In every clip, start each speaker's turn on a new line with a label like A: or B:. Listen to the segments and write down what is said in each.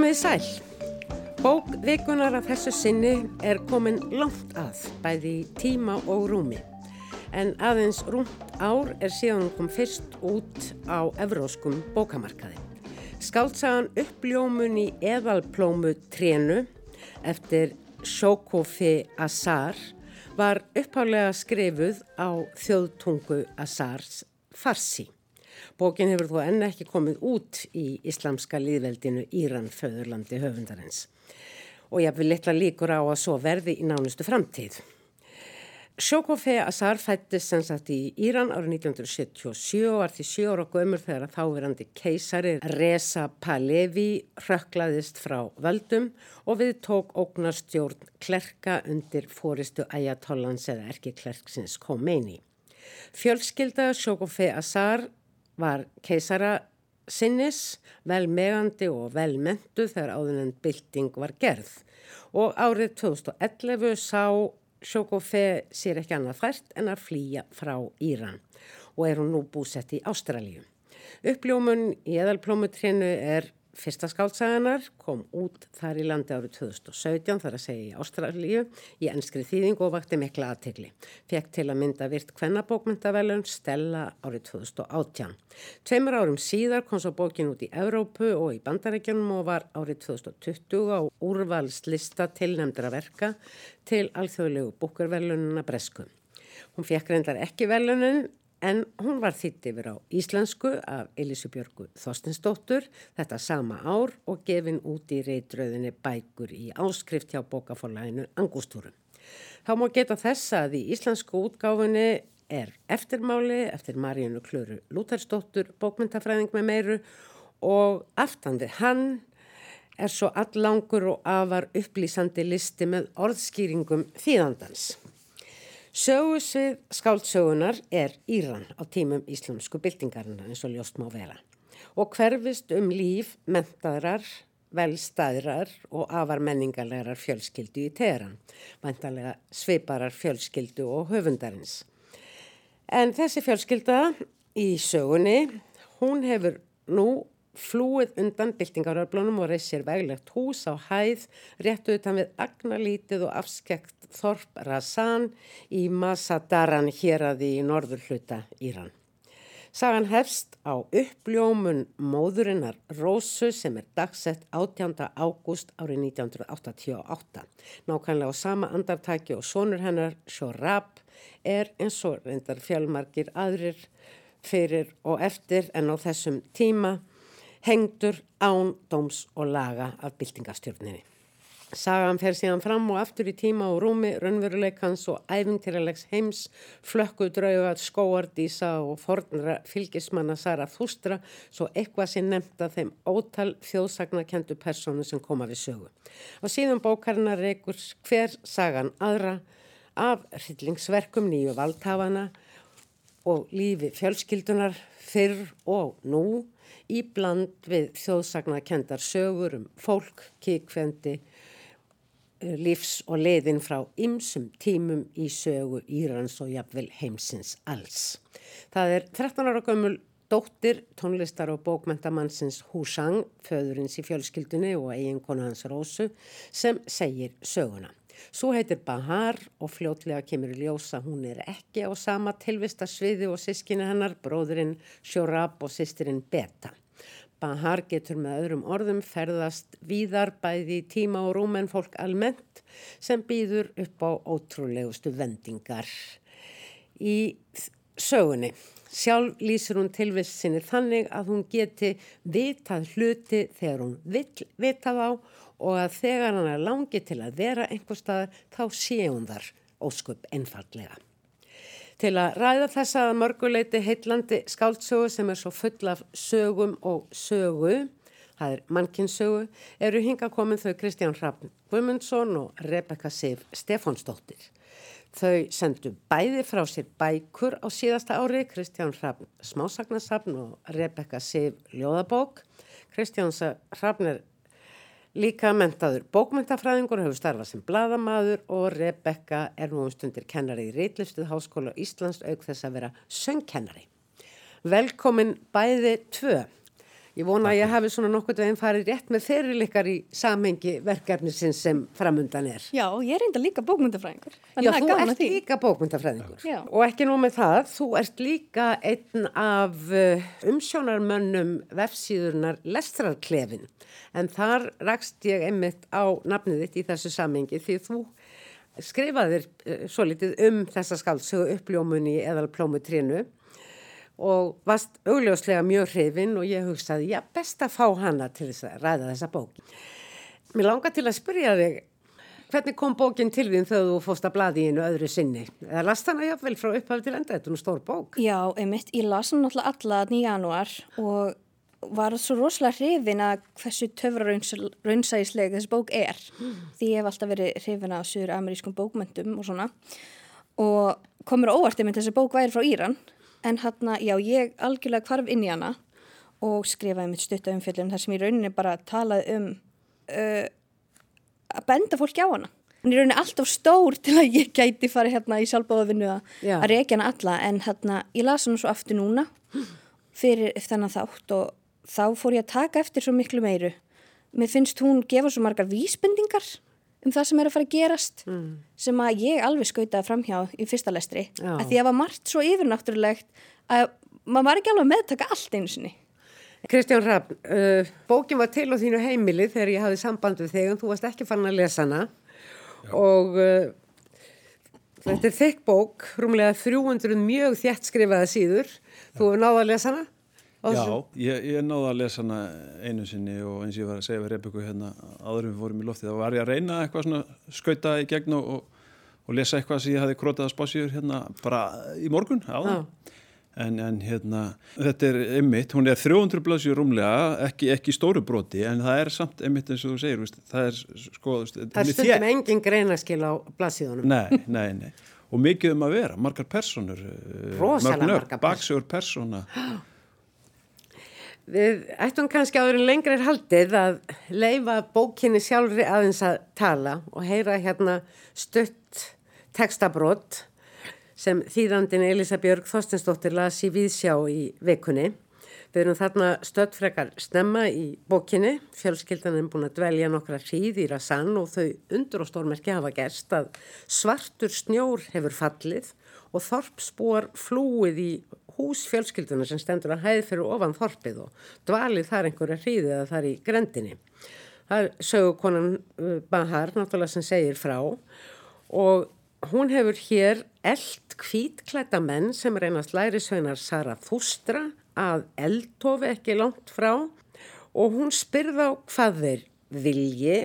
A: Komið sæl. Bók vikunar af þessu sinni er komin langt að, bæði í tíma og rúmi. En aðeins rúmt ár er síðan hún kom fyrst út á evróskum bókamarkaði. Skáltsagan uppljómun í eðalplómu trénu eftir Sjókofi Azar var upphálega skrifuð á þjóðtungu Azars farsi. Bókin hefur þó enn ekki komið út í islamska líðveldinu Íran föðurlandi höfundarins og ég vil litla líkur á að svo verði í nánustu framtíð. Sjókofi Azar fættist sem sagt í Íran árið 1977 og var því 7 ára gömur þegar að þáverandi keisari Reza Pahlavi rökklaðist frá völdum og við tók ógnarstjórn klerka undir fóristu Ayatollans eða erki klerksins Khomeini. Fjölskylda Sjókofi Azar var keisara sinnis, vel megandi og vel mentu þegar áðunend bylting var gerð og árið 2011 sá Sjókofe sér ekki annað fært en að flýja frá Íran og er hún nú búsett í Ástralju. Uppljómun í eðalplómutrénu er Fyrsta skáldsaganar kom út þar í landi árið 2017 þar að segja í Ástralíu í ennskri þýðing og vakti mikla aðtegli. Fekk til að mynda virt kvennabókmyndavelun Stella árið 2018. Tveimur árum síðar kom svo bókin út í Evrópu og í Bandarækjunum og var árið 2020 á úrvalslista tilnemdra verka til alþjóðlegu bókurvelununa Bresku. Hún fekk reyndar ekki velunin en hún var þitt yfir á íslensku af Elisabjörgu Þorstinsdóttur þetta sama ár og gefin út í reytröðinni bækur í áskrift hjá bókafólaginu Angústúrum. Þá má geta þess að í íslensku útgáfinni er eftirmáli eftir Maríunu Klöru Lútersdóttur bókmyndafræðing með meiru og aftandi hann er svo allangur og afar upplýsandi listi með orðskýringum þýðandans. Sögusvið skáldsögunar er Íran á tímum íslumsku byltingarinnar eins og ljóst má vera og hverfist um líf mentaðrar, velstæðrar og afar menningarlegar fjölskyldu í teran, vantarlega sveiparar fjölskyldu og höfundarins. En þessi fjölskylda í sögunni, hún hefur nú flúið undan byltingaröflunum og reysir veglegt hús á hæð réttu utan við agnalítið og afskekt Þorp Razan í Masadaran hér að því norður hluta Íran. Sagan hefst á uppljómun móðurinnar Rósu sem er dagsett 18. ágúst árið 1988. Nákvæmlega á sama andartaki og sonur hennar Sjórab er eins og reyndar fjölmarkir aðrir fyrir og eftir en á þessum tíma hengdur án, dóms og laga af byltingastjórninni. Sagan fer síðan fram og aftur í tíma og rúmi, raunveruleikans og æfintýralegs heims, flökku drauga, skóardísa og fornra fylgismanna Sara Þústra svo eitthvað sem nefnda þeim ótal þjóðsagnakendu personu sem koma við sögu. Á síðan bókarna reykur hver sagan aðra af hryllingsverkum nýju valdhafana og lífi fjölskyldunar fyrr og nú í bland við þjóðsagnakendar sögur um fólk, kíkvendi, lífs og leiðin frá ymsum tímum í sögu Írans og jafnvel heimsins alls. Það er 13 ára gömul dóttir tónlistar og bókmentamannsins Húsang, föðurins í fjölskyldunni og eiginkonu hans Rósu, sem segir söguna. Svo heitir Bahar og fljótlega kemur í ljósa hún er ekki á sama tilvista sviði og sískina hennar, bróðurinn Sjórab og sýstirinn Beta. Bahar getur með öðrum orðum ferðast víðar bæði tíma og rúm en fólk almennt sem býður upp á ótrúlegustu vendingar í sögunni. Sjálf lýsir hún tilvist sinni þannig að hún geti vitað hluti þegar hún vill vitað á og að þegar hann er langið til að vera einhver staðar þá sé hún þar ósköp einfallega. Til að ræða þessa mörguleiti heitlandi skáldsögu sem er svo full af sögum og sögu, það er mannkinsögu, eru hinga komin þau Kristján Hrafn Guimundsson og Rebecca Sif Stefánsdóttir. Þau sendu bæði frá sér bækur á síðasta ári, Kristján Hrafn Smásagnasafn og Rebecca Sif Ljóðabók. Kristján Hrafn er Líka mentaður bókmentafræðingur hefur starfað sem bladamadur og Rebecca er nú um stundir kennari í Reitlistuð Háskóla Íslands auk þess að vera söngkennari. Velkomin bæði tvö. Ég vona að ég hafi svona nokkur veginn farið rétt með fyrirlikar í samhengi verkefnisins sem framundan er.
B: Já, ég er enda líka bókmyndafræðingur.
A: Já, þú ert því. líka bókmyndafræðingur. Já. Og ekki nú með það, þú ert líka einn af uh, umsjónarmönnum vefsíðurnar Lestrarklefin. En þar rakst ég einmitt á nafnið þitt í þessu samhengi því þú skrifaðir uh, svo litið um þessa skálsögu uppljómunni eða plómutrínu og varst augljóslega mjög hrifin og ég hugsaði, já, best að fá hana til þess að ræða þessa bók. Mér langar til að spyrja þig, hvernig kom bókin til því þegar þú fóst að bladi í einu öðru sinni? Eða last hana jáfnvel frá upphaf til enda, þetta er nú stór bók.
B: Já, einmitt, ég las hana alltaf alla 9. januar og var svo rosalega hrifin að hversu töfraraunsægisleg þessi bók er. Því ég hef alltaf verið hrifin að sögur amerískum bókmyndum og svona og komur óvart einmitt þessi bók væri frá Íran en hérna, já, ég algjörlega kvarf inn í hana og skrifaði mitt stutta umfjöldum þar sem ég rauninni bara talaði um uh, að benda fólki á hana. Hún er rauninni alltaf stór til að ég gæti fara hérna í sjálfbóðavinnu að reykja hana alla en hérna, ég las hana svo aftur núna fyrir þennan þátt og þá fór ég að taka eftir svo miklu meiru. Mér finnst hún gefa svo margar vísbendingar um það sem er að fara að gerast mm. sem að ég alveg skautaði framhjá í fyrsta lestri Já. að því að það var margt svo yfirnáttúrulegt að maður var ekki alveg meðtaka allt einu sinni
A: Kristján Rapp, uh, bókin var til á þínu heimili þegar ég hafði samband við þig en þú varst ekki fann að lesa hana Já. og uh, þetta er þekk bók, rúmlega 300 mjög þjætt skrifaða síður þú hefur náða að lesa hana?
C: Já, ég, ég náði að lesa hana einu sinni og eins og ég var að segja við Rebekku hérna aðurum við fórum í loftið, þá var ég að reyna eitthvað svona skauta í gegn og, og, lesa eitthvað sem ég hafi krótað að spásjur hérna bara í morgun á það en, en hérna, þetta er ymmit, hún er 300 blaðsjur rúmlega ekki, ekki stóru broti, en það er samt ymmit eins og þú segir, veist, það er sko
A: Það er stundum engin greinaskil á blaðsíðunum.
C: Nei, nei, nei, og mikið um að vera, margar personur
A: Rosalega margar
C: Baksögur persona
A: Við ættum kannski áður en lengri er haldið að leifa bókinni sjálfri aðeins að tala og heyra hérna stutt textabrót sem þýðandin Elisabjörg Þorstensdóttir las í Víðsjá í vekunni. Við erum þarna stöldfrekar snemma í bókinni, fjölskyldan er búin að dvelja nokkra hríð í Rasann og þau undur og stórmerki hafa gerst að svartur snjór hefur fallið og þorpsbúar flúið í hús fjölskylduna sem stendur að hæði fyrir ofan þorpið og dvalið þar einhverja hríði eða þar í grendinni. Það er sögukonan uh, Bahar náttúrulega sem segir frá og hún hefur hér eld kvítklæta menn sem reynast læri sveinar Sara Þústra að eldtofi ekki langt frá og hún spyrð á hvað þeir vilji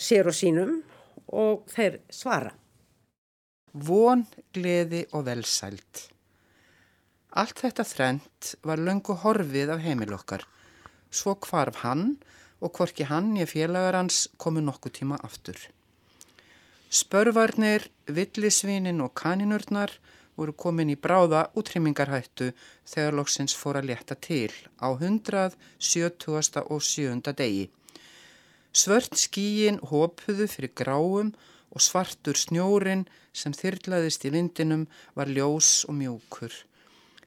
A: sér og sínum og þeir svara.
D: Von, gleði og velsælt. Allt þetta þrent var löngu horfið af heimil okkar. Svo kvarf hann og hvorki hann ég félagar hans komu nokkuð tíma aftur. Spörvarnir, villisvinin og kaninurnar voru komin í bráða útrymmingarhættu þegar loksins fór að leta til á 170. og 7. degi. Svört skíin hópuðu fyrir gráum og svartur snjórin sem þyrlaðist í vindinum var ljós og mjókur.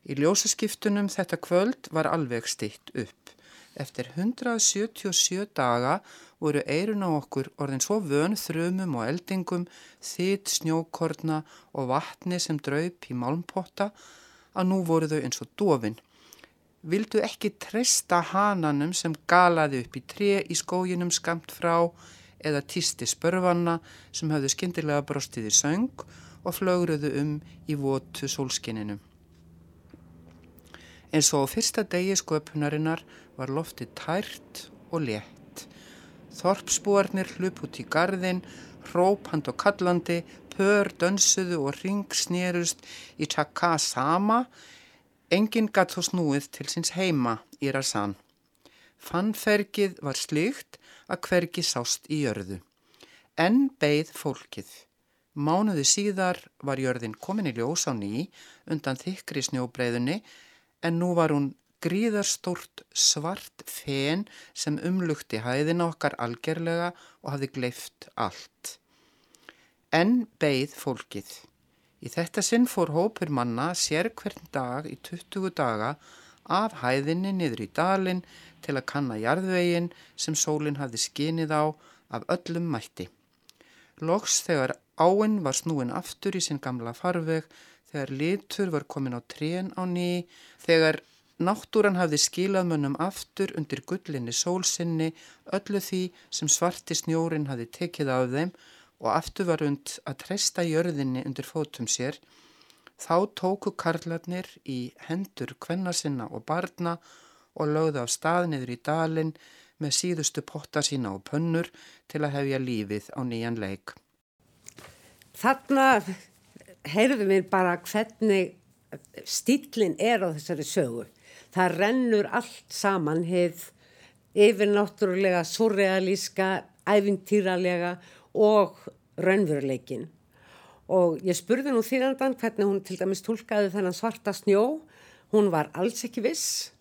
D: Í ljósaskiptunum þetta kvöld var alveg stitt upp. Eftir 177 daga voru eirun á okkur orðin svo vön þrumum og eldingum, þitt snjókorna og vatni sem draup í málmpotta að nú voru þau eins og dofin. Vildu ekki treysta hananum sem galaði upp í tre í skóginum skamt frá eða týsti spörfanna sem hafðu skindilega brostið í söng og flögruðu um í votu sólskinninum. Eins og á fyrsta degi sköpunarinnar var lofti tært og létt. Þorpsbúarnir hlup út í gardin, hrópand og kallandi, pör, dönsuðu og ring snerust í tjaka sama. Engin gatt þó snúið til síns heima í Rasan. Fannfergið var slikt að hvergi sást í jörðu. En beigð fólkið. Mánuði síðar var jörðin komin í ljós á ný undan þykri snjóbreyðunni en nú var hún gríðarstórt svart fen sem umlugti hæðina okkar algerlega og hafði gleift allt. En beigð fólkið. Í þetta sinn fór hópur manna sér hvern dag í 20 daga af hæðinni niður í dalinn til að kanna jarðvegin sem sólinn hafði skinið á af öllum mætti. Loks þegar áinn var snúin aftur í sinn gamla farveg, þegar litur var komin á trén á ný, þegar náttúran hafði skilað mönnum aftur undir gullinni sólsinni, öllu því sem svarti snjórin hafði tekið af þeim og aftur var und að treysta jörðinni undir fótum sér, Þá tóku karlarnir í hendur kvennarsinna og barna og lögðu af stað niður í dalinn með síðustu potta sína og pönnur til að hefja lífið á nýjan leik.
A: Þarna heyrðum við bara hvernig stílinn er á þessari sögu. Það rennur allt saman hefð yfirnáttúrulega, surrealíska, æfintýralega og raunveruleikin og ég spurði nú þýrandan hvernig hún til dæmis tólkaði þennan svarta snjó hún var alls ekki viss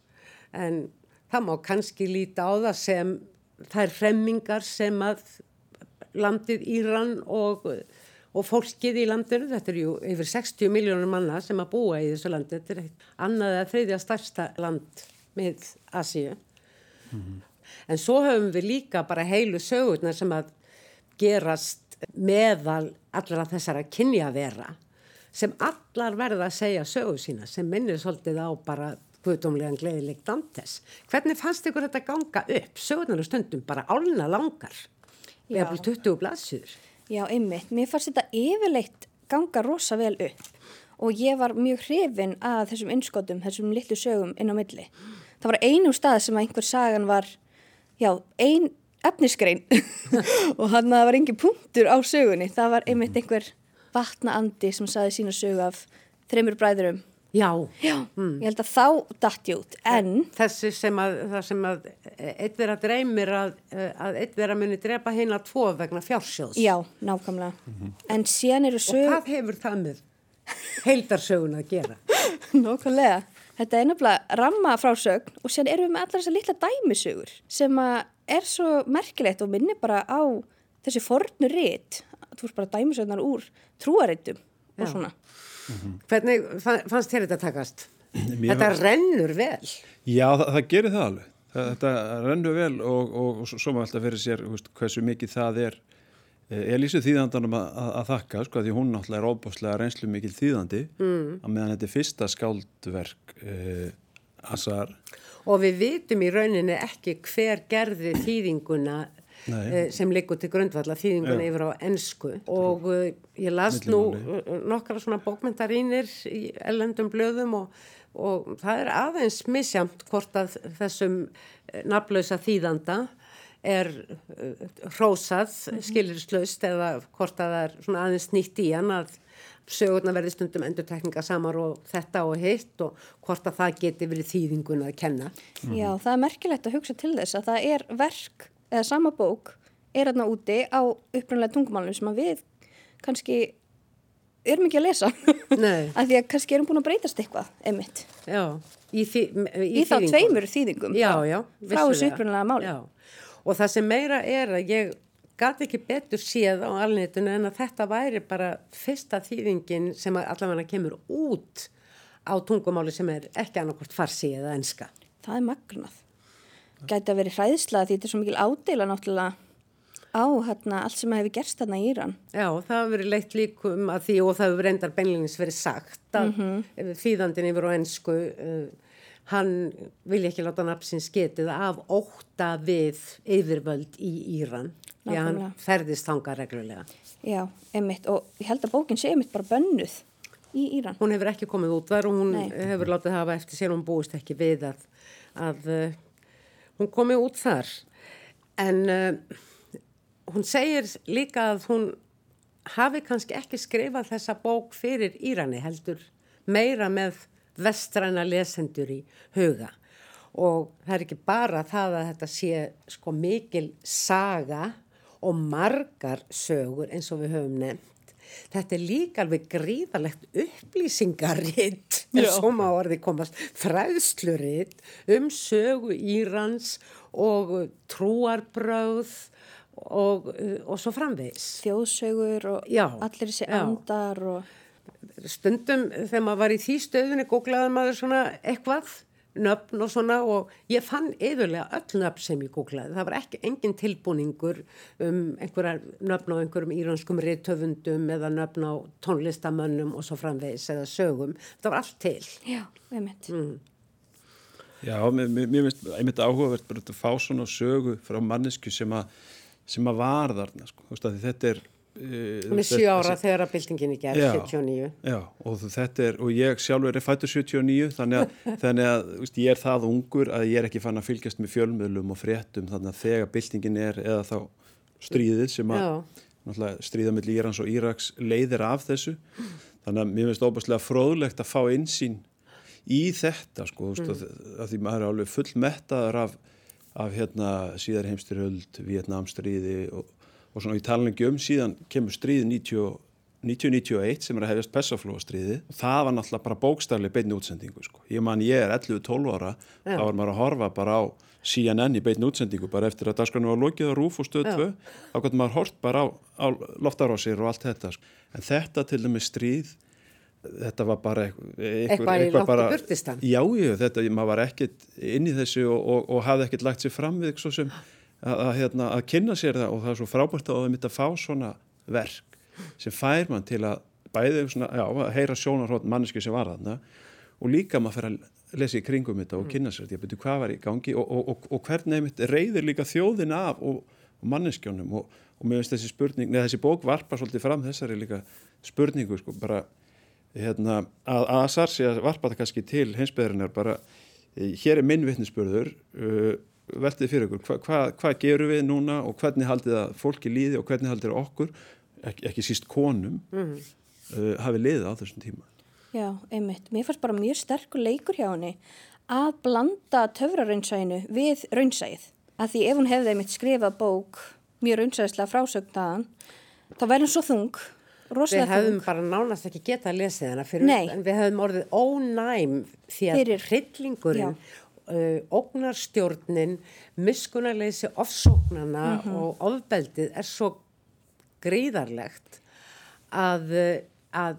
A: en það má kannski líta á það sem þær fremmingar sem að landið Íran og, og fólkið í landinu, þetta er ju yfir 60 miljónur manna sem að búa í þessu landi, þetta er annað að þriðja starsta land með Asíu mm -hmm. en svo höfum við líka bara heilu sögurnar sem að gerast meðal allra þessara kynjavera sem allar verða að segja sögu sína sem minnir svolítið á bara guðdómlegan gleðileg dantes. Hvernig fannst ykkur þetta ganga upp? Sögurnar og stundum bara álna langar við bli 20 blaðsjur.
B: Já, einmitt. Mér fannst þetta yfirleitt ganga rosa vel upp og ég var mjög hrifin að þessum innskotum, þessum litlu sögum inn á milli. Það var einu stað sem að einhver sagan var, já, ein efnisgrein og hann að það var engin punktur á sögunni. Það var einmitt einhver vatnaandi sem saði sína sögu af þreymur bræðurum.
A: Já.
B: Já, mm. ég held að þá dætt ég út, en...
A: Þessi sem að, það sem að eitt vera dreymir að, að eitt vera muni drepa heina tvo vegna fjársjóðs.
B: Já, nákvæmlega. Mm -hmm. En síðan eru sög...
A: Og hvað hefur það með heildarsögun að gera?
B: Nákvæmlega. Þetta er nefnilega ramma frásögn og síðan erum við með allar þessar litla dæmisögur sem er svo merkilegt og minnir bara á þessi fornu rétt, þú veist bara dæmisögnar úr trúarittum og svona.
A: Mm -hmm. Hvernig fannst þér þetta takast? Mér þetta rennur vel.
C: Já, það, það gerir það alveg. Það, þetta rennur vel og, og, og svo maður alltaf fyrir sér veist, hversu mikið það er Ég lýsi þýðandanum að, að, að þakka sko því hún náttúrulega er óbúslega reynslu mikil þýðandi mm. að meðan þetta er fyrsta skáldverk eh, Asar.
A: Og við vitum í rauninni ekki hver gerði þýðinguna eh, sem liggur til grundvalla þýðinguna yfir á ennsku og eh, ég las nú eh, nokkara svona bókmentarínir í ellendum blöðum og, og það er aðeins misjamt hvort að þessum naflausa þýðanda er uh, hrósað mm -hmm. skilirslaust eða hvort að það er svona aðeins nýtt í hann að sögurna verði stundum endurtekninga samar og þetta og hitt og hvort að það geti verið þýðingun að kenna.
B: Mm -hmm. Já, það er merkilegt að hugsa til þess að það er verk eða sama bók er aðna úti á upprannlega tungumálunum sem að við kannski erum ekki að lesa af því að kannski erum búin að breytast eitthvað emitt.
A: Já, í, þý,
B: í, í þá tveimur þýðingum
A: já, já,
B: frá þessu upprannlega máli.
A: Já og það sem meira er að ég gæti ekki betur séð á alnitinu en að þetta væri bara fyrsta þýðingin sem allavega kemur út á tungumáli sem er ekki annarkort farsi eða enska.
B: Það er magnað. Gæti að veri hræðsla því þetta er svo mikil ádela náttúrulega á hérna, allt sem hefur gerst þarna í Íran.
A: Já, það hefur verið leitt líkum að því og það hefur reyndar beinleginis verið sagt að mm -hmm. þýðandin yfir á ennsku uh, hann vilja ekki láta nafnsins getið af óta við yfirvöld í Íran því að hann ferðist þanga reglulega.
B: Já, einmitt og ég held að bókinn sé einmitt bara bönnuð í Íran.
A: Hún hefur ekki komið út þar og hún Nei. hefur látið hafa eftir sér og hún búist ekki við að, að uh, hún komið út þar en uh, hún segir líka að hún hafi kannski ekki skrifað þessa bók fyrir Írani heldur meira með vestræna lesendur í huga og það er ekki bara það að þetta sé sko mikil saga og margar sögur eins og við höfum nefnt. Þetta er líka alveg gríðalegt upplýsingaritt en svo má orði komast. Fræðsluritt um sögu Írans og trúarbröð og, og svo framvegs.
B: Þjóðsögur og já, allir þessi andar og
A: stundum þegar maður var í því stöðunni googlaði maður svona eitthvað nöfn og svona og ég fann yfirlega öll nöfn sem ég googlaði. Það var ekki engin tilbúningur um einhverjar nöfn á einhverjum íranskum reytöfundum eða nöfn á tónlistamönnum og svo framvegis eða sögum. Það var allt til.
B: Já, einmitt. Mm.
C: Já, mér, mér finnst einmitt áhugavert bara að fá svona sögu frá mannesku sem að, sem að var þarna, sko. Þú veist að þetta er
A: Hún er 7 ára þegar að byltingin í gerð, 79.
C: Já, og er, og ég sjálfur er fættur 79, þannig að, þannig að veist, ég er það ungur að ég er ekki fann að fylgjast með fjölmiðlum og fréttum, þannig að þegar byltingin er eða þá stríðið sem að stríða með Írans og Íraks leiðir af þessu, þannig að mér finnst óbúslega fróðlegt að fá einsýn í þetta, sko, mm. að, að því maður er alveg fullmettaður af, af hérna síðar heimsturhöld, Vietnamstríði og og svona í talangi um síðan kemur stríð 1991 sem er að hefjast Pessaflóastríði og það var náttúrulega bara bókstaflega beitni útsendingu sko. Ég man ég er 11-12 ára Já. þá var maður að horfa bara á CNN í beitni útsendingu bara eftir að dagskranu var lokið á Rúf og stöð 2 þá gott maður hort bara á, á loftarósir og allt þetta sko. en þetta til dæmi stríð þetta var bara
A: eitthvað í loftu burtistan
C: jájú, þetta, maður var ekkert inn í þessu og, og, og hafði ekkert lagt sér fram við svo sem að, að, hérna, að kynna sér það og það er svo frábært að það mitt að fá svona verk sem fær mann til að bæði svona, já, að heyra sjónarhótt manneski sem var þarna og líka maður fyrir að lesa í kringum þetta og kynna sér þetta, hvað var í gangi og, og, og, og hvernig mitt reyðir líka þjóðin af og manneskjónum og mér finnst þessi spurning, neða þessi bók varpa svolítið fram þessari líka spurningu sko bara hérna, að Asar sé að varpa það kannski til heimsbyðarinnar bara hér er minn vittnesspörður uh, veltið fyrir okkur, hvað hva, hva gerum við núna og hvernig haldið það fólki líði og hvernig haldið okkur, ekki, ekki síst konum, mm -hmm. uh, hafi liðið á þessum tíma.
B: Já, einmitt. Mér fannst bara mjög sterkur leikur hjá henni að blanda töfraraunsæðinu við raunsæðið. Að því ef hún hefði einmitt skrifað bók mjög raunsæðislega frásögnaðan, þá verður hún svo þung, rosalega þung.
A: Við hefðum bara nánast ekki getað að lesa þennan fyrir, en við hefðum orðið ónæm því að fyrir, hryllingurinn uh, ógnarstjórnin, miskunarleysi ofsóknana mm -hmm. og ofbeldið er svo gríðarlegt að, uh, að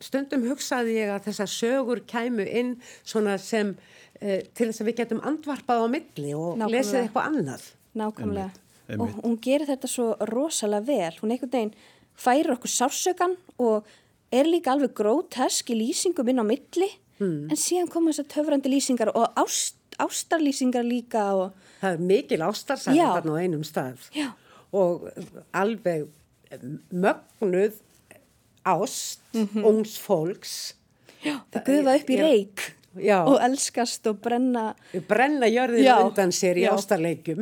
A: stundum hugsaði ég að þessar sögur kæmu inn svona sem uh, til þess að við getum andvarpað á milli og Nákvæmlega. lesið eitthvað annað.
B: Nákvæmlega. Einmitt. Og hún gerir þetta svo rosalega vel. Hún einhvern veginn færir okkur sársökan og er líka alveg grótesk í lýsingum inn á milli mm. en síðan koma þessar töfrandi lýsingar og ást, ástarlýsingar líka og...
A: það er mikil ástarsæðan þarna á einum stað
B: Já.
A: og alveg mögnuð ást mm -hmm. ungs fólks
B: Já, það guða upp í reik Já. og elskast og brenna
A: brenna jörðinu undan sér í ástarleikum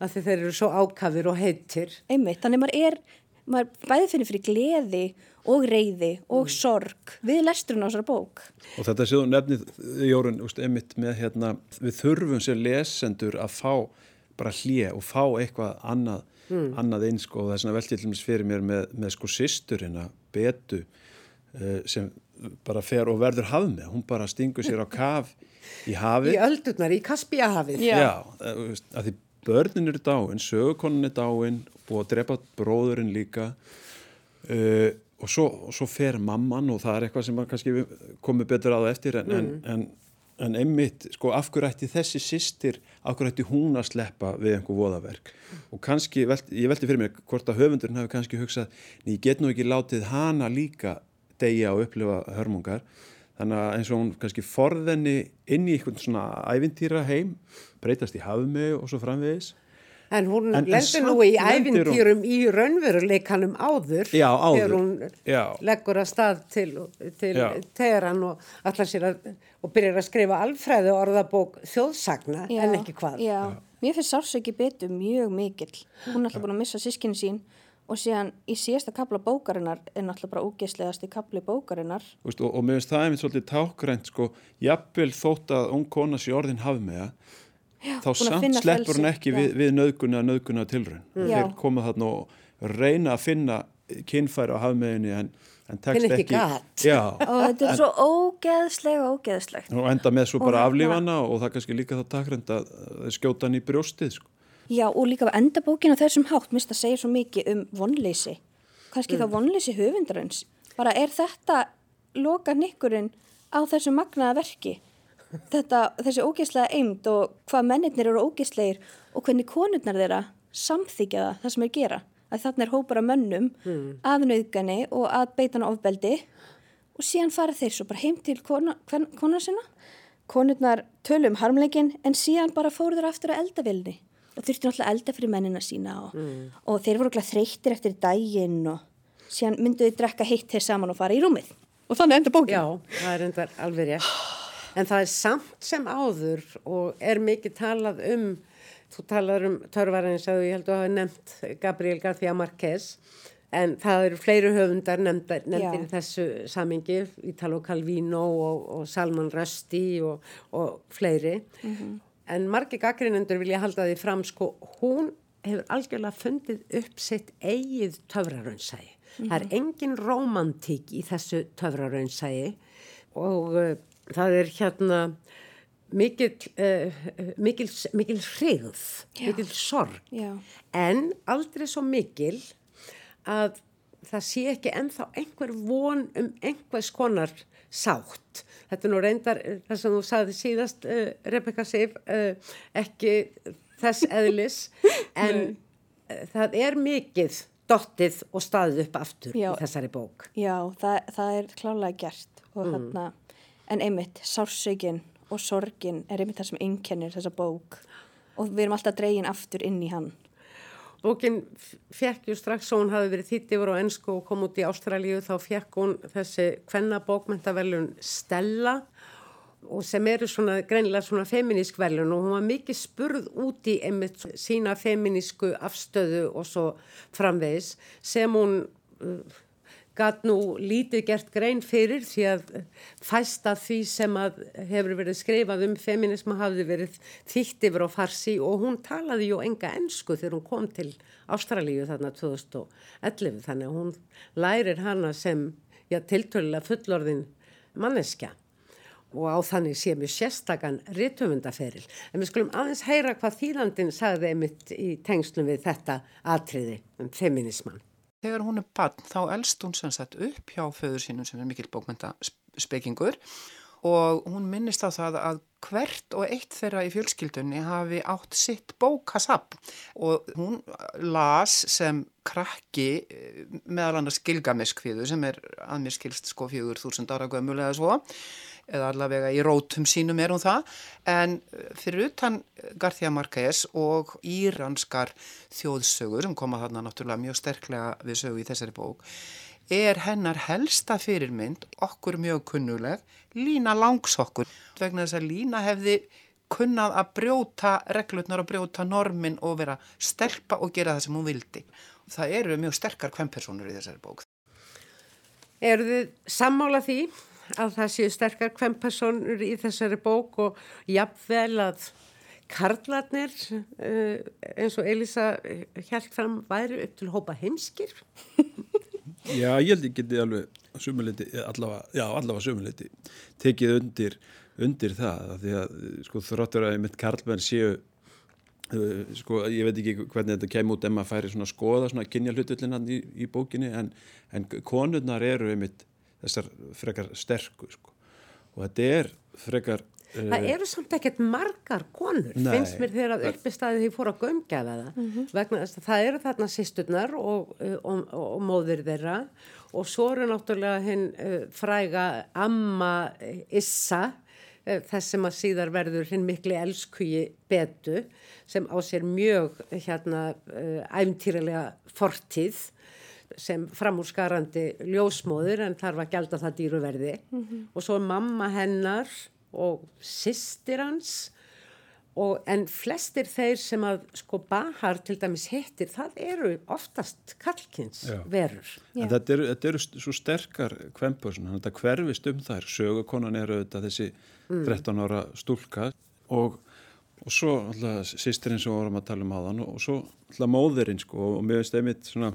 A: af því þeir eru svo ákafir og heitir
B: einmitt, þannig maður er maður bæði finnir fyrir gleði og reyði og mm. sorg við lesturinn á þessar bók.
C: Og þetta séu nefnið, Jórun, emitt með hérna, við þurfum sem lesendur að fá bara hlje og fá eitthvað annað, mm. annað einsko og það er svona veltillumins fyrir mér með, með sko sýsturina, Betu, uh, sem bara fer og verður hafð með, hún bara stingur sér á kaf í hafi.
A: Í öldurnar, í Kaspíahafið.
C: Já, Já að, að því börnin eru dáin, sögukonin er dáin og drepa bróðurinn líka. Uh, og svo, svo fer mamman og það er eitthvað sem kannski komið betur það eftir en, mm. en, en, en einmitt, sko, afhverjætti þessi sýstir, afhverjætti hún að sleppa við einhver voðaverk? Og kannski, velt, ég veldi fyrir mér hvort að höfundurinn hafi kannski hugsað, ég get nú ekki látið hana líka degja og upplifa hörmungar þannig að eins og hún kannski forðenni inn í einhvern svona ævintýra heim breytast í hafmi og svo framvegis
A: En hún en, lendur nú í æfintýrum í raunveruleikanum áður
C: já, áður.
A: þegar hún já. leggur að stað til, til Teheran og allar sér að og byrjar að skrifa alfræðu orðabók þjóðsagna já, en ekki hvað.
B: Já, mér finnst sársöki betu mjög mikill. Hún er alltaf búin að missa sískinu sín og síðan í síðasta kapla bókarinnar er náttúrulega bara ógeðslegast í kapli bókarinnar.
C: Vist, og, og mér finnst það einmitt svolítið tákgrænt sko, jafnvel þótt að ung kona sé orðin hafmega Já, þá samt sleppur hún ekki við, við nöðguna nöðguna tilrönd mm. þeir koma þarna og reyna að finna kynfæri á hafmeðinni en, en tekst ekki, ekki
B: Já, og þetta er svo ógeðsleg og ógeðslegt.
C: Og enda með svo bara aflífana og það kannski líka þá takrend að skjóta hann í brjóstið sko.
B: Já og líka að enda bókina þessum hátt mista að segja svo mikið um vonleysi kannski mm. þá vonleysi höfundarins bara er þetta loka nikkurinn á þessu magnaða verki þetta, þessi ógeðslega eimd og hvað mennirnir eru ógeðslegir og hvernig konurnar þeirra samþykja það, það sem er gera. Að þarna er hópar af mönnum mm. að nöðgani og að beitana ofbeldi og síðan fara þeir svo bara heim til kona, konar sinna. Konurnar tölu um harmleikin en síðan bara fóru þeir aftur að eldavilni og þurfti náttúrulega elda fyrir mennina sína og, mm. og þeir voru glæð þreytir eftir daginn og síðan mynduði drekka heitt þeir saman og fara í rúmið. Og þannig enda bókin.
A: Já, það er enda alveg rétt. En það er samt sem áður og er mikið talað um Þú talar um törvarins að ég held að hafa nefnt Gabriel García Márquez en það eru fleiri höfundar nefndir, nefndir í þessu samingi Italo Calvino og, og Salman Rushdie og, og fleiri mm -hmm. En margi gaggrinendur vilja halda því fram sko hún hefur algjörlega fundið upp sitt eigið töfraraunsægi mm -hmm. það er engin romantík í þessu töfraraunsægi og uh, það er hérna mikil, uh, mikil, mikil hrigð, mikil sorg Já. en aldrei svo mikil að það sé ekki enþá einhver von um einhvers konar sátt. Þetta er nú reyndar, þess að þú saði síðast, uh, Rebecca Sif, uh, ekki þess eðlis, en það er mikið dottið og staðið upp aftur Já. í þessari bók.
B: Já, það, það er klálega gert og mm. þarna, en einmitt, sársöginn og sorgin er einmitt það sem einkennir þessa bók og við erum alltaf dregin aftur inn í hann.
A: Bókin fekk ju strax og hún hafi verið þýtt yfir á ennsku og kom út í Ástralíu þá fekk hún þessi hvenna bókmentavelun Stella og sem eru svona greinilega svona feminísk velun og hún var mikið spurð út í einmitt sína feminísku afstöðu og svo framvegis sem hún gæt nú lítið gert grein fyrir því að fæsta því sem að hefur verið skrifað um feminisma hafði verið þýtt yfir á farsi og hún talaði ju enga ennsku þegar hún kom til Ástralíu þarna 2011 þannig að hún lærir hana sem já, tiltölulega fullorðin manneskja og á þannig sé mjög sérstakann rittöfundaferil. En við skulum aðeins heyra hvað þýlandin sagði einmitt í tengslum við þetta atriði um feminisman.
D: Þegar hún er barn þá elst hún sem sagt upp hjá föður sínum sem er mikil bókmyndaspekingur og hún minnist á það að hvert og eitt þeirra í fjölskyldunni hafi átt sitt bókasapp og hún las sem krakki eh, meðal annars Gilgamesh-kviðu sem er að mér skilst sko fjögur þúsund ára gömulega svo eða allavega í rótum sínum er hún það en eh, fyrir utan Garthia Marquez og íranskar þjóðsögur sem koma þarna náttúrulega mjög sterklega við sögu í þessari bók er hennar helsta fyrirmynd okkur mjög kunnuleg Lína Langsokkur vegna þess að Lína hefði kunnað að brjóta reglutnar og brjóta normin og vera stelpa og gera það sem hún vildi. Það eru mjög sterkar kvempersonur í þessari bók.
A: Eru þið sammála því að það séu sterkar kvempersonur í þessari bók og jafnvel að karlarnir uh, eins og Elisa held fram væri upp til hópa heimskir?
C: Já, ég held geti alveg sumuleiti, allavega, já, allavega sumuleiti tekið undir, undir það því að sko þróttur að mitt karlmenn séu uh, sko ég veit ekki hvernig þetta kemur út en maður færi svona skoða svona kynja hlutulinnan í, í bókinni en, en konurnar eru einmitt þessar frekar sterku sko. og þetta er frekar
A: uh, Það eru samt ekkert margar konur nei, finnst mér þegar að uppistæði því fór að gömgjafa það mm -hmm. vegna þess að það eru þarna sýsturnar og, uh, og, og, og móðir þeirra og svo eru náttúrulega hinn uh, fræga Amma Issa þess sem að síðar verður hinn mikli elskuji betu sem á sér mjög hérna æfntýralega fortíð sem framúrskarandi ljósmóður en þarf að gelda það dýruverði mm -hmm. og svo mamma hennar og sýstir hans og en flestir þeir sem að sko Bahar til dæmis hittir það eru oftast kalkins Já. verur.
C: En þetta eru, þetta eru svo sterkar kvempur þetta hverfist um þær, sögukonan eru þetta þessi mm. 13 ára stúlka og og svo alltaf sýstirinn sem vorum að tala um aðan og svo alltaf móðurinn sko og mér finnst einmitt svona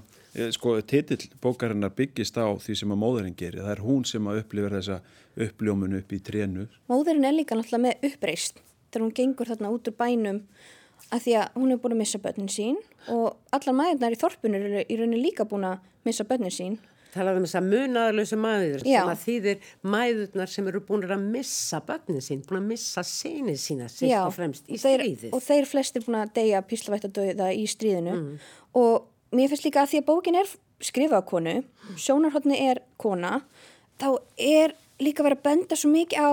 C: sko titill bókarinnar byggist á því sem að móðurinn gerir það er hún sem að upplifa þessa uppljómun upp í trénu
B: Móðurinn er líka alltaf með uppreist þegar hún gengur þarna út úr bænum að því að hún er búin að missa börnin sín og allar maðurnar í þorpunur eru í rauninni líka búin að missa börnin sín
A: talaðu um þess að munaðalösu mæður
B: Já.
A: sem að þýðir mæðurnar sem eru búin að missa börnin sín, búin að missa sinni sína
B: Já,
A: og fremst í stríðið.
B: og þeir flestir búin að deyja píslavætt að dauða í stríðinu
A: Mm.
B: og mér finnst líka að því að bókin er skrifað konu, sjónarhóttni er kona, þá er líka verið að benda svo mikið á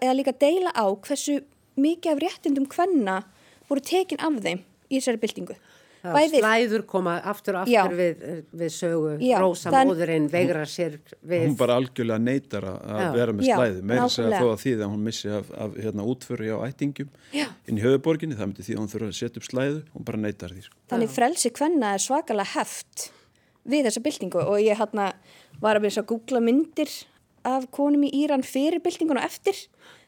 B: eða líka deila á hversu mikið af réttindum hvenna voru tekin af þeim í þessari byltingu
A: Já, slæður koma aftur og aftur við, við sögu
B: Já,
A: Rósa
B: þann-
A: móðurinn veigra sér við
C: hún bara algjörlega neytar að að
A: Já.
C: vera með slæðu meira að segja
B: nákvæmlega.
C: þó að því að hún missi af, af hérna, útföru hjá ættingum
B: Já.
C: inn í höfuborginni, það myndi því að hún þurfa að setja upp slæðu hún bara neytar því sko.
B: Þannig frelsi hvenna er svakalega heft við þessa byltingu og ég hérna var að byrja að googla myndir af konum í Íran fyrir byltinguna og eftir.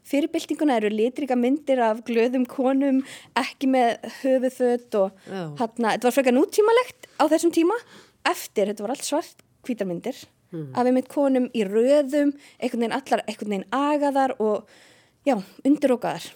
B: Fyrir byltinguna eru litrika myndir af glöðum konum, ekki með höfuðföt og
A: Já.
B: hérna, þetta var frekar nútímalegt á þessum tíma. Eftir, þetta var allt svart hvítarmyndir af einmitt konum í röðum, einhvern veginn allar, einhvern veginn agaðar og já, undirókaðar.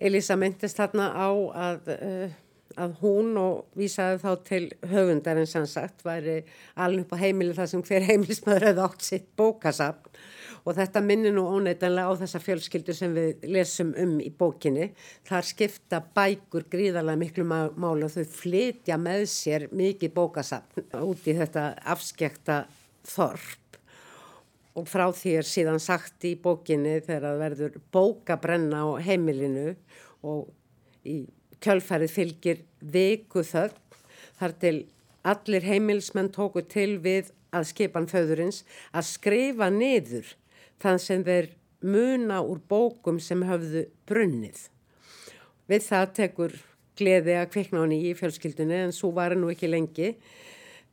A: Elisa myndist þarna á að, uh, að hún og vísaði þá til höfundarinn sem sagt væri alveg upp á heimili þar sem hver heimilismæður hefði átt sitt bókasafn og þetta minnir nú óneitanlega á þessa fjölskyldu sem við lesum um í bókinni. Þar skipta bækur gríðarlega miklu má- máli og þau flytja með sér mikið bókasafn út í þetta afskekta þorp og frá því er síðan sagt í bókinni þegar það verður bókabrenna á heimilinu og í kjölfærið fylgir viku þögn þar til allir heimilsmenn tóku til við að skipan föðurins að skrifa niður þann sem þeir muna úr bókum sem höfðu brunnið. Við það tekur gleði að kvikna nýji í fjölskyldunni en svo var nú ekki lengi.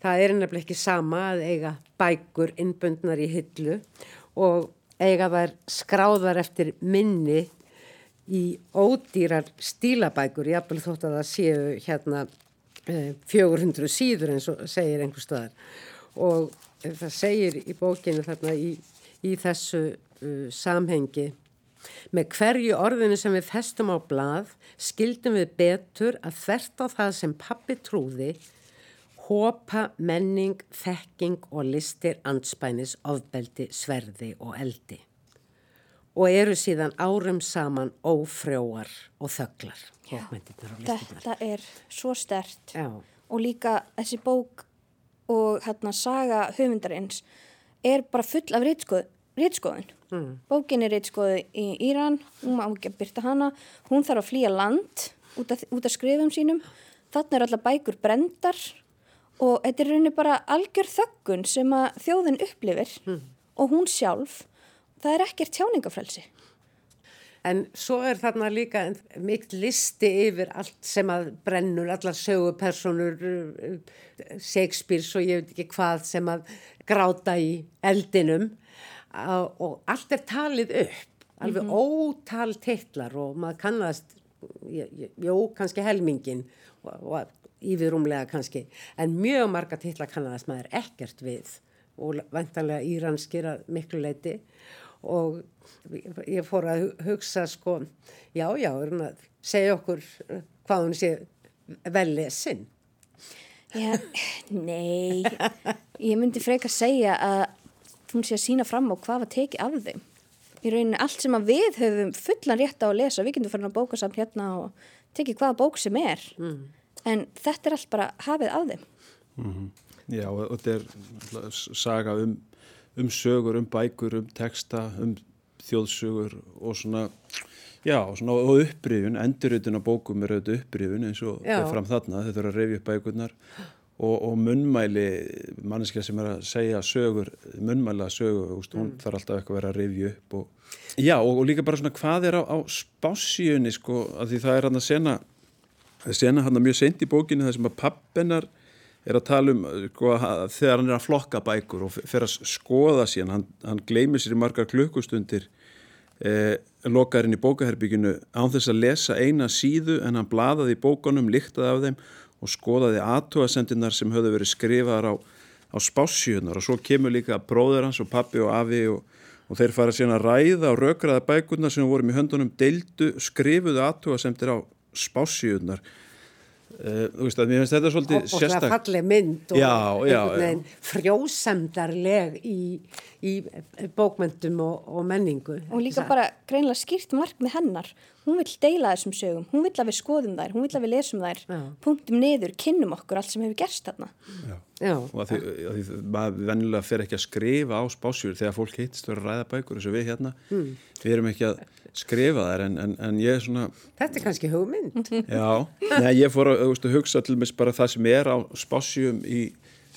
A: Það er nefnilega ekki sama að eiga bækur innbundnar í hillu og eiga þær skráðar eftir minni í ódýrar stílabækur, jafnvel þótt að það séu hérna eh, 400 síður eins og segir einhver staðar. Og eh, það segir í bókinu þarna í, í þessu uh, samhengi Með hverju orðinu sem við festum á blað skildum við betur að þvert á það sem pappi trúði hópa menning, þekking og listir anspænis ofbeldi, sverði og eldi og eru síðan árum saman ófrjóar og þögglar. Listirnar.
B: Þetta er svo stert
A: Já,
B: og líka þessi bók og hérna saga höfundarins er bara full af ritskoð, ritskoðun. Mm. Bókin er ritskoðu í Íran, hún má ekki að byrta hana, hún þarf að flýja land út af, út af skrifum sínum, þannig er allar bækur brendar og þetta er rauninni bara algjör þöggun sem að þjóðin upplifir og hún sjálf, það er ekkert tjáningafrelsi.
A: En svo er þarna líka mikil listi yfir allt sem að brennur, allar sögupersonur, uh, Shakespeare og ég veit ekki hvað sem að gráta í eldinum. Og allt er talið upp, alveg ótal titlar og maður kannast, jú, kannski helmingin og, og yfirrúmlega kannski, en mjög marga titlar kannast maður ekkert við og vantanlega íranskir að miklu leiti og ég fór að hugsa sko, já, já, er hún að segja okkur uh, hvað hún sé vel lesin.
B: Já, nei, ég myndi freka segja að hún sé að sína fram á hvað var tekið af þeim. Í rauninni allt sem að við höfum fullan rétt á að lesa, við getum farin að bóka samt hérna og tekið hvaða bók sem er. En þetta er allt bara hafið af þeim.
C: Já, og þetta er saga um, um sögur, um bækur, um texta, um þjóðsögur og svona, já, svona og upprifun, endurutun á bókum er auðvitað upprifun eins og það fram þarna, þetta er að reyfi upp bækurnar. Og, og munnmæli, manneskja sem er að segja sögur, munnmæla sögur, úst, hún þarf alltaf eitthvað að vera að reyfi upp og, já, og, og líka bara svona hvað er á, á spásíunni, sko, að því það er hann að sena, það er sena hann mjög seint í bókinu það sem að pappennar er að tala um sko, að þegar hann er að flokka bækur og fer að skoða síðan, hann, hann gleymir sér í margar klukkustundir eh, lokaðurinn í bókaherbygginu án þess að lesa eina síðu en hann blaðaði í bókunum, líktaði af þeim og skoðaði aðtúasendinnar sem höfðu verið skrifaðar á, á spássíunar og svo kemur líka bróður hans og pappi og afi og, og þeir fara síðan að ræða og rökraða bækurnar sem vorum í höndunum deildu, skrifuðu aðtúasendir á spássíunar Uh, þú veist að mér finnst þetta svolítið
A: og það falleg mynd og
C: Já, já,
A: veginn frjósemdarleg í, í bókmyndum og, og menningu.
B: Og líka
A: Það-
B: bara greinlega skýrt markmið hennar. Hún vill deila þessum sögum, hún vill að við skoðum þær, hún vill að við lesum þær,
A: Já.
B: punktum niður, kynnum okkur allt sem hefur gerst þarna.
A: Já,
C: og að því, að því maður venjulega fer ekki að skrifa á spásjur þegar fólk hittst og ræða bækur eins og við hérna við erum ekki að skrifa þær en, en, en ég er svona
A: þetta er kannski hugmynd.
C: já, nei, ég fór að, veist, hugsa til mis bara það sem er á spásjum í,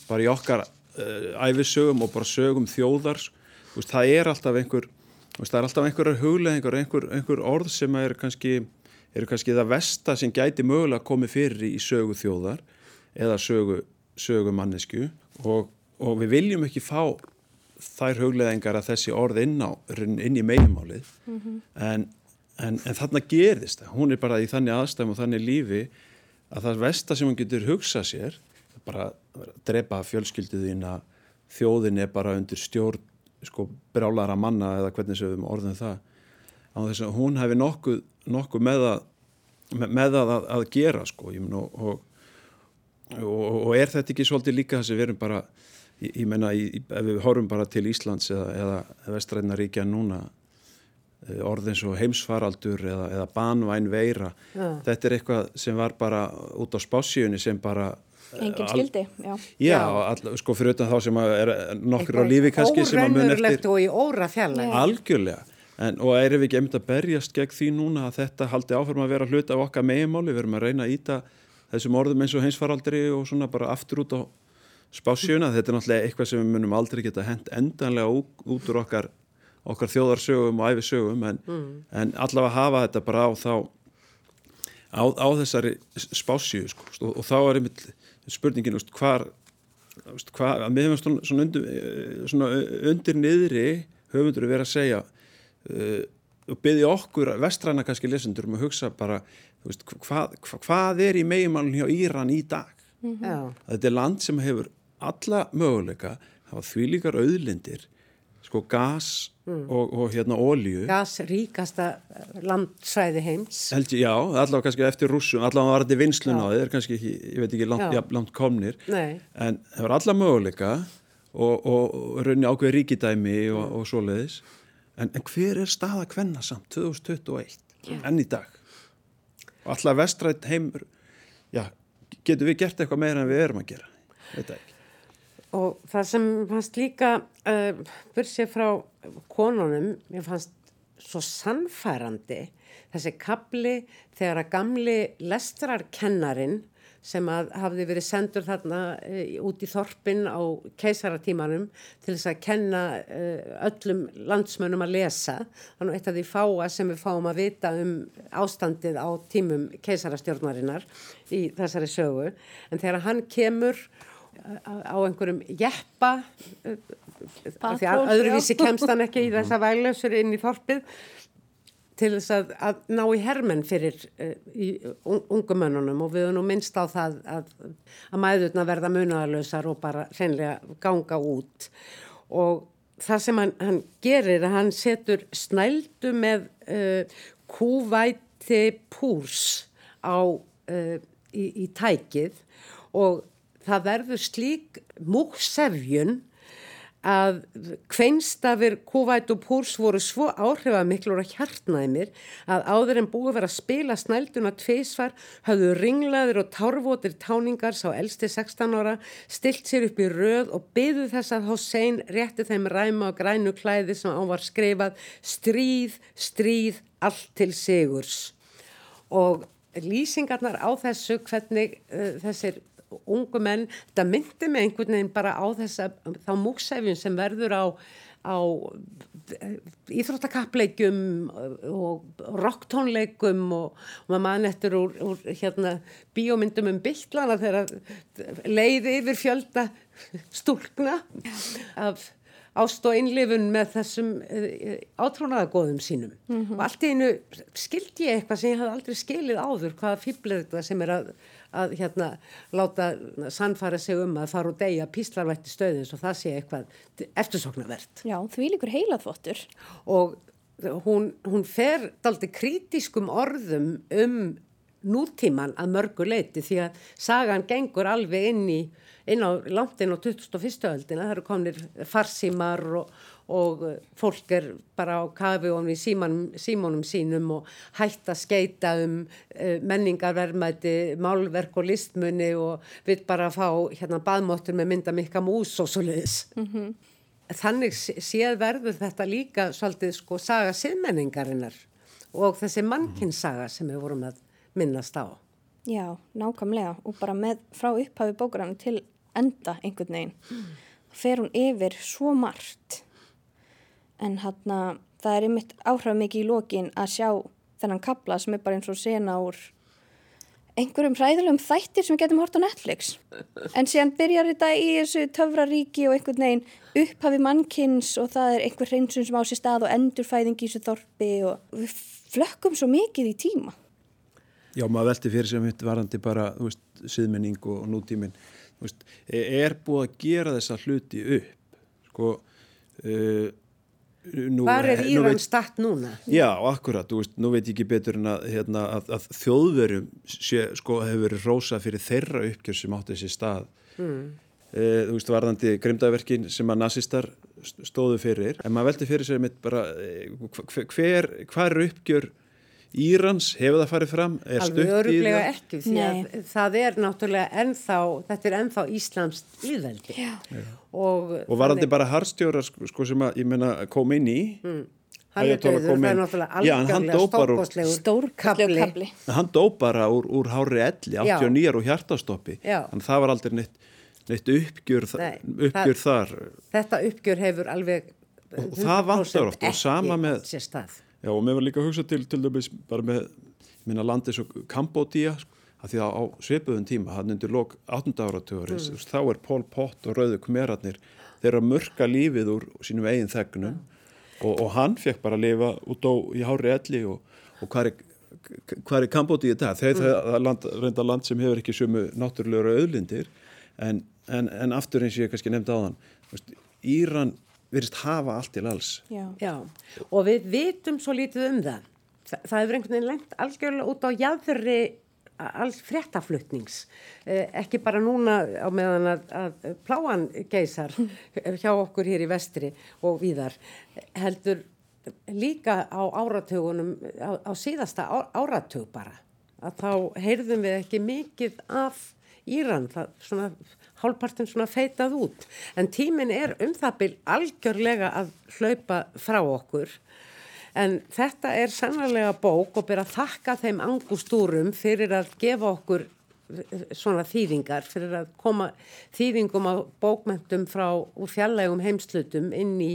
C: bara í okkar uh, æfisögum og bara sögum þjóðars þú veist, það er alltaf einhver veist, það er alltaf einhverjar hugleðingar einhver, einhver orð sem er kannski eru kannski það versta sem gæti mögulega komið fyrir í sögu þjóðar eða sögu, sögu mannesku og, og við viljum ekki fá þær hugleðingar að þessi orð inn, á, inn í meginmálið. En, en, en þarna gerðist það. Hún er bara í þannig aðstæðum og þannig lífi að það versta sem hún getur hugsað sér bara að drepa fjölskylduðina þjóðin er bara undir stjórn sko brálara manna eða hvernig sem við orðum það á þess að hún hefði nokkuð, nokkuð með, að, með, með að, að gera sko og, og og, og er þetta ekki svolítið líka þess að við erum bara, ég, ég menna ef við horfum bara til Íslands eða, eða vestræðna ríkja núna eh, orð eins og heimsfaraldur eða, eða banvæn veira
A: Já.
C: þetta er eitthvað sem var bara út á spásíunni sem bara eh,
B: Engin skildi, já.
C: Já. All, sko fyrir utan þá sem er nokkur á lífi kannski sem að mun
A: Óraunverulegt
C: eftir
A: og í óra fjallæg.
C: algjörlega en, og erum við ekki einmitt að berjast gegn því núna að þetta haldi áfram að vera hluta af okkar meginmáli, við erum að reyna að íta þessum orðum eins og heimsfaraldri og svona bara aftur út á spásjöuna þetta er náttúrulega eitthvað sem við munum aldrei geta hent endanlega út, úr okkar okkar þjóðarsögum og æfisögum en, en allavega hafa þetta bara á þá á, á þessari spásju sko, og, og þá er einmitt spurningin veist, hvar veist, hvar, að við hefum svona, svona, undir, eh, svona undir niðri höfundur að vera að segja uh, og byggja okkur vestræna kannski lesendur um að hugsa bara veist, hvað, hvað, hvað er í meginmálun hjá Íran í dag?
A: Já,
C: að þetta er land sem hefur alla möguleika hafa þvílíkar auðlindir sko gas og, og hérna ólíu
A: gas ríkasta landsvæði heims.
C: held já, allavega kannski eftir rússum allavega var þetta vinslun á þið, er kannski ekki ég veit ekki langt, ja, langt komnir.
A: Nei.
C: en hefur alla möguleika og, og, og raunni ákveð ríkidæmi og, og svoleiðis. En, en hver er staða kvenna samt 2021 enn í dag? Og alltaf vestrætt heimur já, getur við gert eitthvað meira en við erum að gera? Það ekki
A: Og það sem fannst líka, uh, bursið frá konunum, mér fannst svo sannfærandi þessi kapli þegar að gamli lestrarkennarin sem að hafði verið sendur þarna uh, út í þorpin á keisaratímanum til þess að kenna uh, öllum landsmönnum að lesa. Þannig eitt af því fáa sem við fáum að vita um ástandið á tímum keisarastjórnarinnar í þessari sögu. En þegar hann kemur á einhverjum jeppa af því að öðruvísi kemst hann ekki í þessa væglausur inn í þorpið til þess að, að ná í hermenn fyrir uh, í un- ungumönnunum og við höfum nú minnst á það að, að mæðurna verða munaðalösar og bara hreinlega ganga út. Og það sem hann, hann gerir að hann setur snældu með uh, kúvæti púrs á, uh, í, í tækið. Og það verður slík múksefjun að kveinstafir kúvæt og púrs voru svo áhrifamiklur og hjartnæmir að áður en búið verið að spila snælduna tvísvar hafðu ringlaður og tárvotir táningar sá elsti 16 ára stilt sér upp í röð og byðu þess að Hossein rétti þeim ræma og grænu klæði sem á var skrifað stríð, stríð, allt til sigurs. Og lýsingarnar á þessu hvernig uh, þessir ungu menn, þetta myndi mig einhvern veginn bara á þessa, þá múksefjun sem verður á, á íþróttakappleikum og rocktónleikum og, og maður mann eftir úr, úr hérna bíómyndum um bygglana þegar leiði yfir fjölda stúlkna af ást og innlifun með þessum uh, átrúnaðagóðum sínum. Og allt í einu skildi ég eitthvað sem ég hafði aldrei skilið áður hvaða fýblið þetta sem er að, að hérna láta sannfæra sig um að fara og deyja píslarvætti stöðins og það sé eitthvað eftirsoknavert
B: Já, því líkur heilaþvottur.
A: og hún, hún fer daldi krítiskum orðum um nútíman að mörgu leiti því að sagan gengur alveg inn í inn á langt inn á 2001. öldina, það eru komnir farsímar og, og uh, fólk er bara á kafi og símanum, símónum sínum og hægt að skeita um uh, menningarverðmæti, málverk og listmunni og við bara fá hérna baðmóttur með mynda mikka mús og svo leiðis. Mm -hmm. Þannig séð verður þetta líka svolítið sko saga siðmenningarinnar og þessi mannkinnsaga sem við vorum að minnast á.
B: Já, nákvæmlega og bara með frá upphafi bókurann til enda einhvern veginn mm. fer hún yfir svo margt en hann að það er einmitt áhrif mikið í lókin að sjá þennan kabla sem er bara eins og sena úr einhverjum hræðilegum þættir sem við getum hort á Netflix en síðan byrjar þetta í þessu töfraríki og einhvern veginn upphafi mannkins og það er einhver hreinsun sem á sér stað og endurfæðing í þessu þorpi og við flökkum svo mikið í tíma
C: Já, maður velti fyrir sem hitt varandi bara, veist, siðmenning og nútíminn veist, er búið að gera þessa hluti upp sko uh,
A: Nú, Var er Íran statt núna?
C: Já, akkurat, veist, nú veit ég ekki betur en að, hérna, að, að þjóðverum sé, sko, hefur verið rosa fyrir þeirra uppgjör sem átti þessi stað mm. e, þú veist, varðandi grimdaverkin sem að nazistar stóðu fyrir en maður veldi fyrir sig mitt bara hver, hver er uppgjör Írans, hefur það farið fram?
A: Alveg öruglega ekki því að Nei. það er náttúrulega ennþá, þetta er ennþá Íslams líðveldi.
C: Og, og varandi bara harstjóra sko, sko sem að, ég menna, kom inn í, mm.
A: hann er döður, það er náttúrulega algjörlega stórkostlegur stórkabli.
C: Hann dó bara úr, úr hári elli, 89 og hjartastoppi, þannig það var aldrei neitt, neitt uppgjör, Nei, uppgjör það, þar.
A: Þetta uppgjör hefur alveg,
C: og það vantar oft og sama með...
A: Sér stað
C: Já og mér var líka að hugsa til til dæmis bara með minna landi svo Kambodíja sko, að því að á sveipuðun tíma hann undir lok 18. áratugurins mm. þá er Pól Pott og Rauður Kmerarnir þeirra mörka lífið úr sínum eigin þegnum mm. og, og hann fekk bara að lifa út á í hári elli og, og hvað er hvað er Kambodíja þetta? Þeir mm. það land, reynda land sem hefur ekki sumu náttúrulegur auðlindir en, en, en aftur eins og ég kannski nefndi á þann Íran verist hafa allt til alls.
A: Já. Já, og við vitum svo lítið um það. Það, það hefur einhvern veginn lengt algjörlega út á jæðurri alls fréttaflutnings. Eh, ekki bara núna á meðan að, að pláan geysar hjá okkur hér í vestri og víðar. Heldur líka á áratögunum, á, á síðasta áratög bara. Að þá heyrðum við ekki mikið af Íran, það svona hálfpartin svona feitað út. En tímin er um það byl algjörlega að hlaupa frá okkur. En þetta er sannlega bók og byrja að þakka þeim angustúrum fyrir að gefa okkur eh, svona þýðingar, fyrir að koma þýðingum á bókmentum frá úr fjallegum heimslutum inn í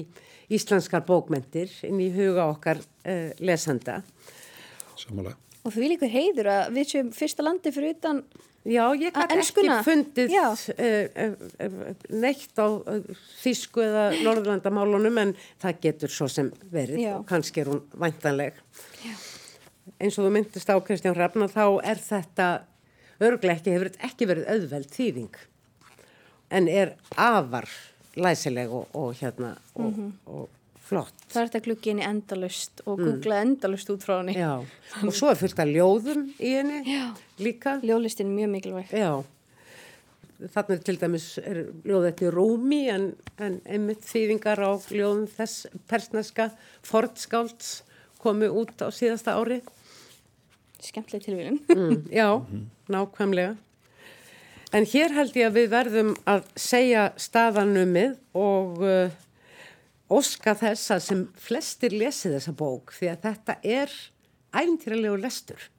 A: íslenskar bókmentir, inn í huga okkar uh, lesanda.
C: Samanlega.
B: Og því líkur heiður að við séum fyrsta landi fyrir utan
A: Já, ég gæti ekki fundið uh, neitt á þísku eða norðlandamálunum en það getur svo sem verið Já. og kannski er hún væntanleg. Já. Eins og þú myndist á Kristján Hrafna þá er þetta örglega ekki, hefur ekki verið auðveld þýðing en er afar læsileg og, og hérna og, mm -hmm. og flott.
B: Það er þetta glukkin í endalust og mm. googla endalust út frá henni.
A: Já, og svo er fullt af ljóðum í henni Já. líka.
B: Ljóðlistin er mjög mikilvægt.
A: Já, þannig til dæmis er ljóð þetta í Rúmi en, en einmitt þýðingar á ljóðum þess persneska Fordskálds komu út á síðasta ári.
B: Skemmtileg tilvíðin.
A: Mm, já, nákvæmlega. En hér held ég að við verðum að segja staðanumið og uh, óska þess að sem flestir lesi þessa bók því að þetta er æfintýralegu lestur.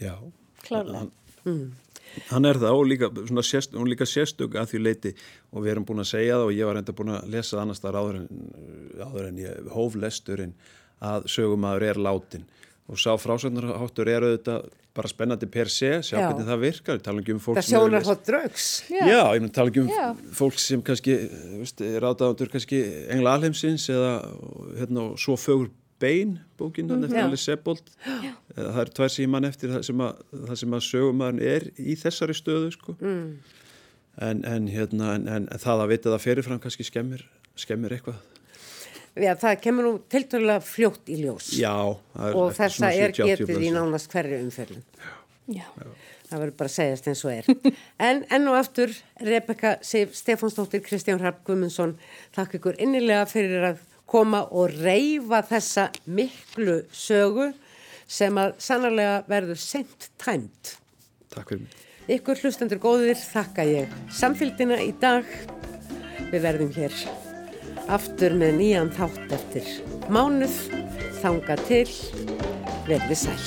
C: Já.
B: Klárlega.
C: Hann, mm. hann er það og líka, sérst, líka sérstök að því leiti og við erum búin að segja það og ég var enda búin að lesa annars þar áður en, áður en ég hóf lesturinn að sögumæður er látin og sá frásögnarháttur er auðvitað bara spennandi per se, sjá Já. hvernig það virkar við talum ekki um fólk
A: það sjónar hótt draugs
C: Já, Já ég tala ekki um Já. fólk sem kannski rátaðandur kannski engla alheimsins eða hérna, svo fögur bein bókinn mm. eftir allir Sebold það er tvær síman eftir það sem að, það sem að sögumæðin er í þessari stöðu sko mm. en, en, hérna, en, en það að vita það fyrirfram kannski skemmir, skemmir eitthvað
A: Já, það kemur nú tilturlega fljótt í ljós
C: Já,
A: og þetta er getið í nánast hverju umferðin. Já.
B: Já.
A: Það verður bara að segjast eins og er. En enn og aftur, Rebecca Sif, Stefánsdóttir, Kristján Rapp Gumundsson, þakk ykkur innilega fyrir að koma og reyfa þessa miklu sögu sem að sannarlega verður sent tæmt.
C: Takk fyrir mig.
A: Ykkur hlustendur góðir, þakka ég samfélgina í dag. Við verðum hér aftur með nýjan þátt eftir mánuð, þanga til, verði sæl.